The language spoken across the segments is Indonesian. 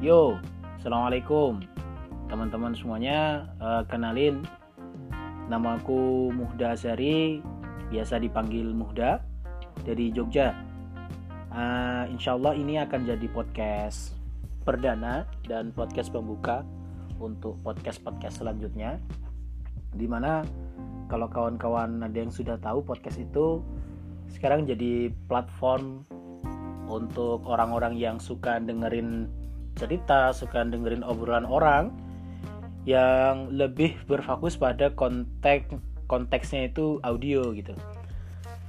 Yo, assalamualaikum teman-teman semuanya. Uh, kenalin, namaku Muhda Azari, biasa dipanggil Muhda dari Jogja. Uh, insya Allah ini akan jadi podcast perdana dan podcast pembuka untuk podcast-podcast selanjutnya. Di mana kalau kawan-kawan ada yang sudah tahu podcast itu sekarang jadi platform untuk orang-orang yang suka dengerin cerita, suka dengerin obrolan orang yang lebih berfokus pada konteks konteksnya itu audio gitu.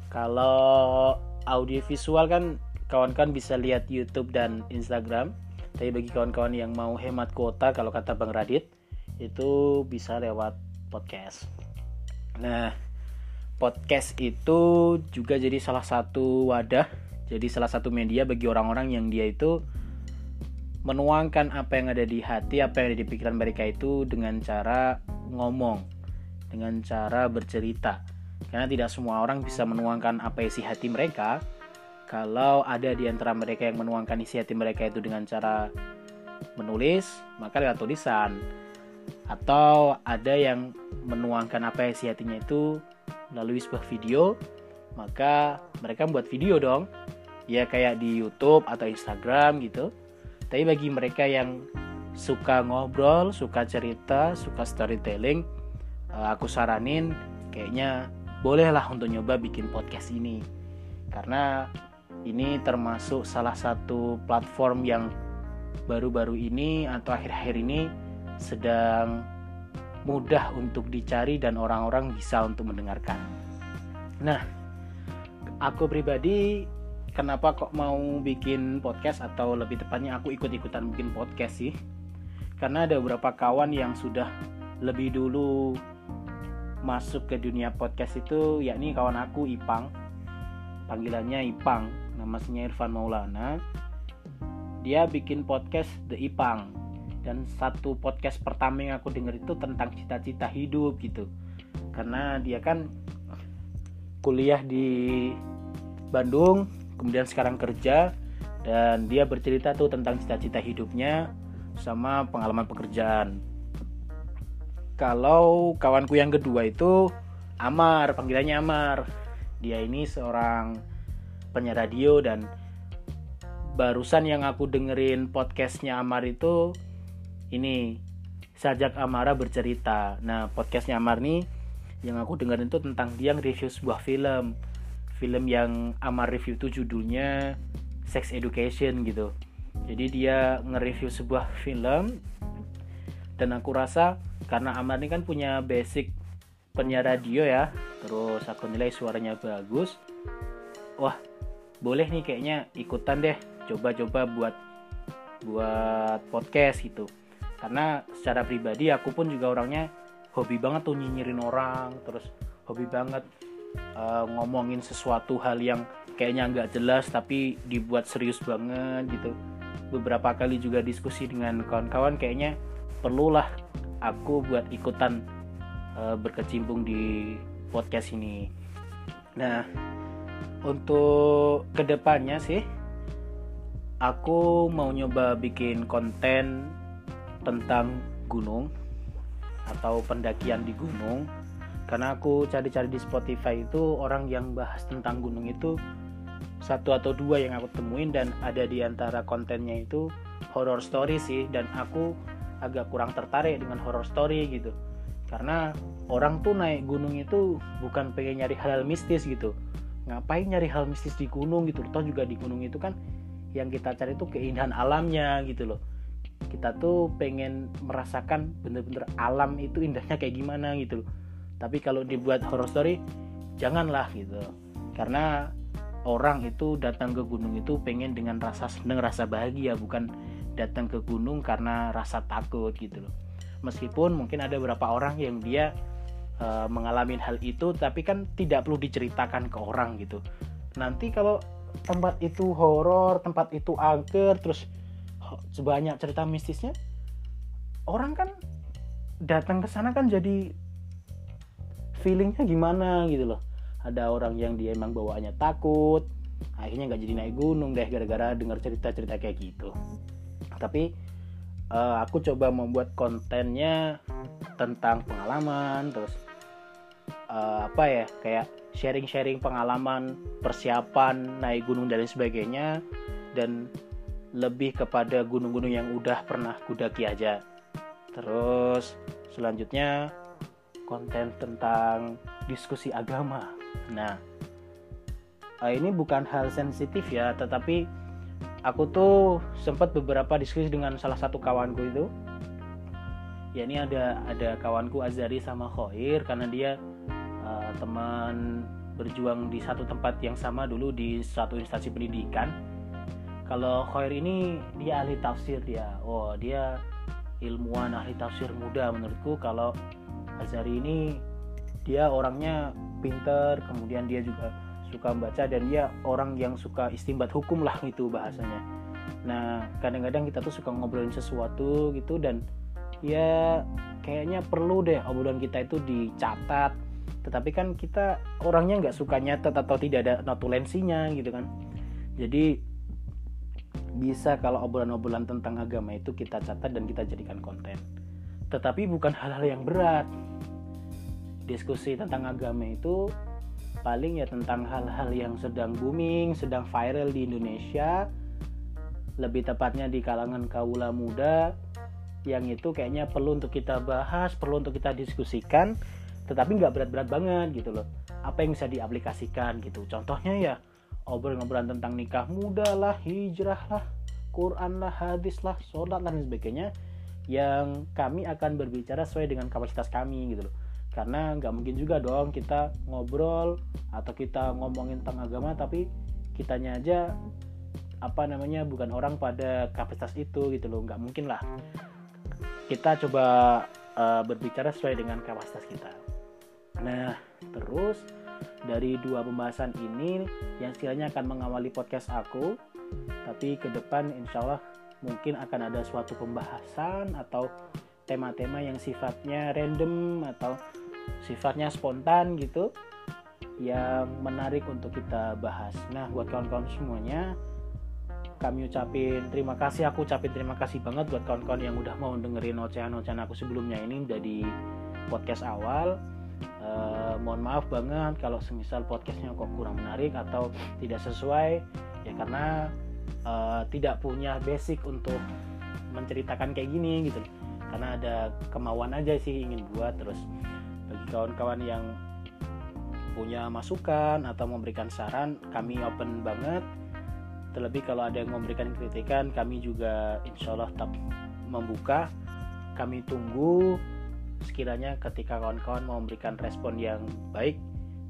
Kalau audio visual kan kawan-kawan bisa lihat YouTube dan Instagram. Tapi bagi kawan-kawan yang mau hemat kuota kalau kata Bang Radit itu bisa lewat podcast. Nah, podcast itu juga jadi salah satu wadah, jadi salah satu media bagi orang-orang yang dia itu menuangkan apa yang ada di hati, apa yang ada di pikiran mereka itu dengan cara ngomong, dengan cara bercerita. Karena tidak semua orang bisa menuangkan apa isi hati mereka. Kalau ada di antara mereka yang menuangkan isi hati mereka itu dengan cara menulis, maka lewat tulisan. Atau ada yang menuangkan apa isi hatinya itu melalui sebuah video, maka mereka membuat video dong. Ya kayak di YouTube atau Instagram gitu tapi bagi mereka yang suka ngobrol, suka cerita, suka storytelling, eh, aku saranin kayaknya bolehlah untuk nyoba bikin podcast ini. Karena ini termasuk salah satu platform yang baru-baru ini atau akhir-akhir ini sedang mudah untuk dicari dan orang-orang bisa untuk mendengarkan. Nah, aku pribadi kenapa kok mau bikin podcast atau lebih tepatnya aku ikut-ikutan bikin podcast sih? Karena ada beberapa kawan yang sudah lebih dulu masuk ke dunia podcast itu yakni kawan aku Ipang. Panggilannya Ipang namanya Irfan Maulana. Dia bikin podcast The Ipang. Dan satu podcast pertama yang aku denger itu tentang cita-cita hidup gitu. Karena dia kan kuliah di Bandung kemudian sekarang kerja dan dia bercerita tuh tentang cita-cita hidupnya sama pengalaman pekerjaan. Kalau kawanku yang kedua itu Amar, panggilannya Amar. Dia ini seorang penyiar radio dan barusan yang aku dengerin podcastnya Amar itu ini Sajak Amara bercerita. Nah podcastnya Amar nih yang aku dengerin itu tentang dia review sebuah film film yang Amar review itu judulnya Sex Education gitu. Jadi dia nge-review sebuah film dan aku rasa karena Amar ini kan punya basic penyiar radio ya terus aku nilai suaranya bagus. Wah boleh nih kayaknya ikutan deh coba-coba buat buat podcast gitu. Karena secara pribadi aku pun juga orangnya hobi banget tuh nyinyirin orang terus hobi banget uh, ngomongin sesuatu hal yang kayaknya nggak jelas tapi dibuat serius banget gitu. Beberapa kali juga diskusi dengan kawan-kawan kayaknya perlulah aku buat ikutan uh, berkecimpung di podcast ini. Nah untuk ke depannya sih aku mau nyoba bikin konten tentang gunung atau pendakian di gunung karena aku cari-cari di Spotify itu orang yang bahas tentang gunung itu satu atau dua yang aku temuin dan ada di antara kontennya itu horror story sih. Dan aku agak kurang tertarik dengan horror story gitu. Karena orang tuh naik gunung itu bukan pengen nyari hal-hal mistis gitu. Ngapain nyari hal mistis di gunung gitu? Toh juga di gunung itu kan yang kita cari itu keindahan alamnya gitu loh. Kita tuh pengen merasakan bener-bener alam itu indahnya kayak gimana gitu loh tapi kalau dibuat horror story janganlah gitu. Karena orang itu datang ke gunung itu pengen dengan rasa seneng rasa bahagia bukan datang ke gunung karena rasa takut gitu loh. Meskipun mungkin ada beberapa orang yang dia uh, mengalami hal itu tapi kan tidak perlu diceritakan ke orang gitu. Nanti kalau tempat itu horor tempat itu angker terus sebanyak cerita mistisnya orang kan datang ke sana kan jadi feelingnya gimana gitu loh. Ada orang yang dia emang bawaannya takut akhirnya nggak jadi naik gunung deh gara-gara dengar cerita-cerita kayak gitu. Tapi uh, aku coba membuat kontennya tentang pengalaman terus uh, apa ya kayak sharing-sharing pengalaman persiapan naik gunung dan lain sebagainya dan lebih kepada gunung-gunung yang udah pernah kudaki aja. Terus selanjutnya konten tentang diskusi agama. Nah uh, ini bukan hal sensitif ya tetapi aku tuh sempat beberapa diskusi dengan salah satu kawanku itu. Ya ini ada ada kawanku Azari sama Khoir karena dia uh, teman berjuang di satu tempat yang sama dulu di satu instansi pendidikan. Kalau Khoir ini dia ahli tafsir dia. Oh dia ilmuwan ahli tafsir muda menurutku. Kalau Azari ini dia orangnya pinter kemudian dia juga suka membaca dan dia orang yang suka istimbat hukum lah itu bahasanya. Nah kadang-kadang kita tuh suka ngobrolin sesuatu gitu dan ya kayaknya perlu deh obrolan kita itu dicatat. Tetapi kan kita orangnya nggak suka nyatet atau tidak ada notulensinya gitu kan. Jadi bisa kalau obrolan-obrolan tentang agama itu kita catat dan kita jadikan konten. Tetapi bukan hal-hal yang berat diskusi tentang agama itu paling ya tentang hal-hal yang sedang booming, sedang viral di Indonesia, lebih tepatnya di kalangan kaula muda, yang itu kayaknya perlu untuk kita bahas, perlu untuk kita diskusikan, tetapi nggak berat-berat banget gitu loh. Apa yang bisa diaplikasikan gitu. Contohnya ya obrolan-obrolan tentang nikah muda lah, hijrah lah, Quran lah, hadis lah, sholat dan sebagainya yang kami akan berbicara sesuai dengan kapasitas kami gitu loh karena nggak mungkin juga dong kita ngobrol atau kita ngomongin tentang agama tapi kitanya aja apa namanya bukan orang pada kapasitas itu gitu loh. Nggak mungkin lah. Kita coba uh, berbicara sesuai dengan kapasitas kita. Nah terus dari dua pembahasan ini yang sekiranya akan mengawali podcast aku tapi ke depan insya Allah mungkin akan ada suatu pembahasan atau tema-tema yang sifatnya random atau sifatnya spontan gitu yang menarik untuk kita bahas. Nah, buat kawan-kawan semuanya, kami ucapin terima kasih. Aku ucapin terima kasih banget buat kawan-kawan yang udah mau dengerin ocehan-ocehan aku sebelumnya ini dari podcast awal. Uh, mohon maaf banget kalau semisal podcastnya kok kurang menarik atau tidak sesuai ya karena uh, tidak punya basic untuk menceritakan kayak gini gitu karena ada kemauan aja sih ingin buat terus bagi kawan-kawan yang punya masukan atau memberikan saran kami open banget. Terlebih kalau ada yang memberikan kritikan kami juga insya Allah tetap membuka. Kami tunggu sekiranya ketika kawan-kawan mau memberikan respon yang baik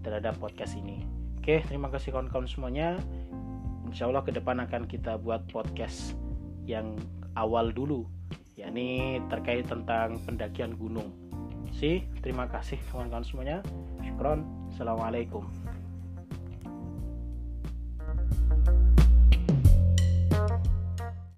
terhadap podcast ini. Oke terima kasih kawan-kawan semuanya. Insya Allah ke depan akan kita buat podcast yang awal dulu yakni terkait tentang pendakian gunung. Terima kasih kawan-kawan semuanya. Syukron. Assalamualaikum.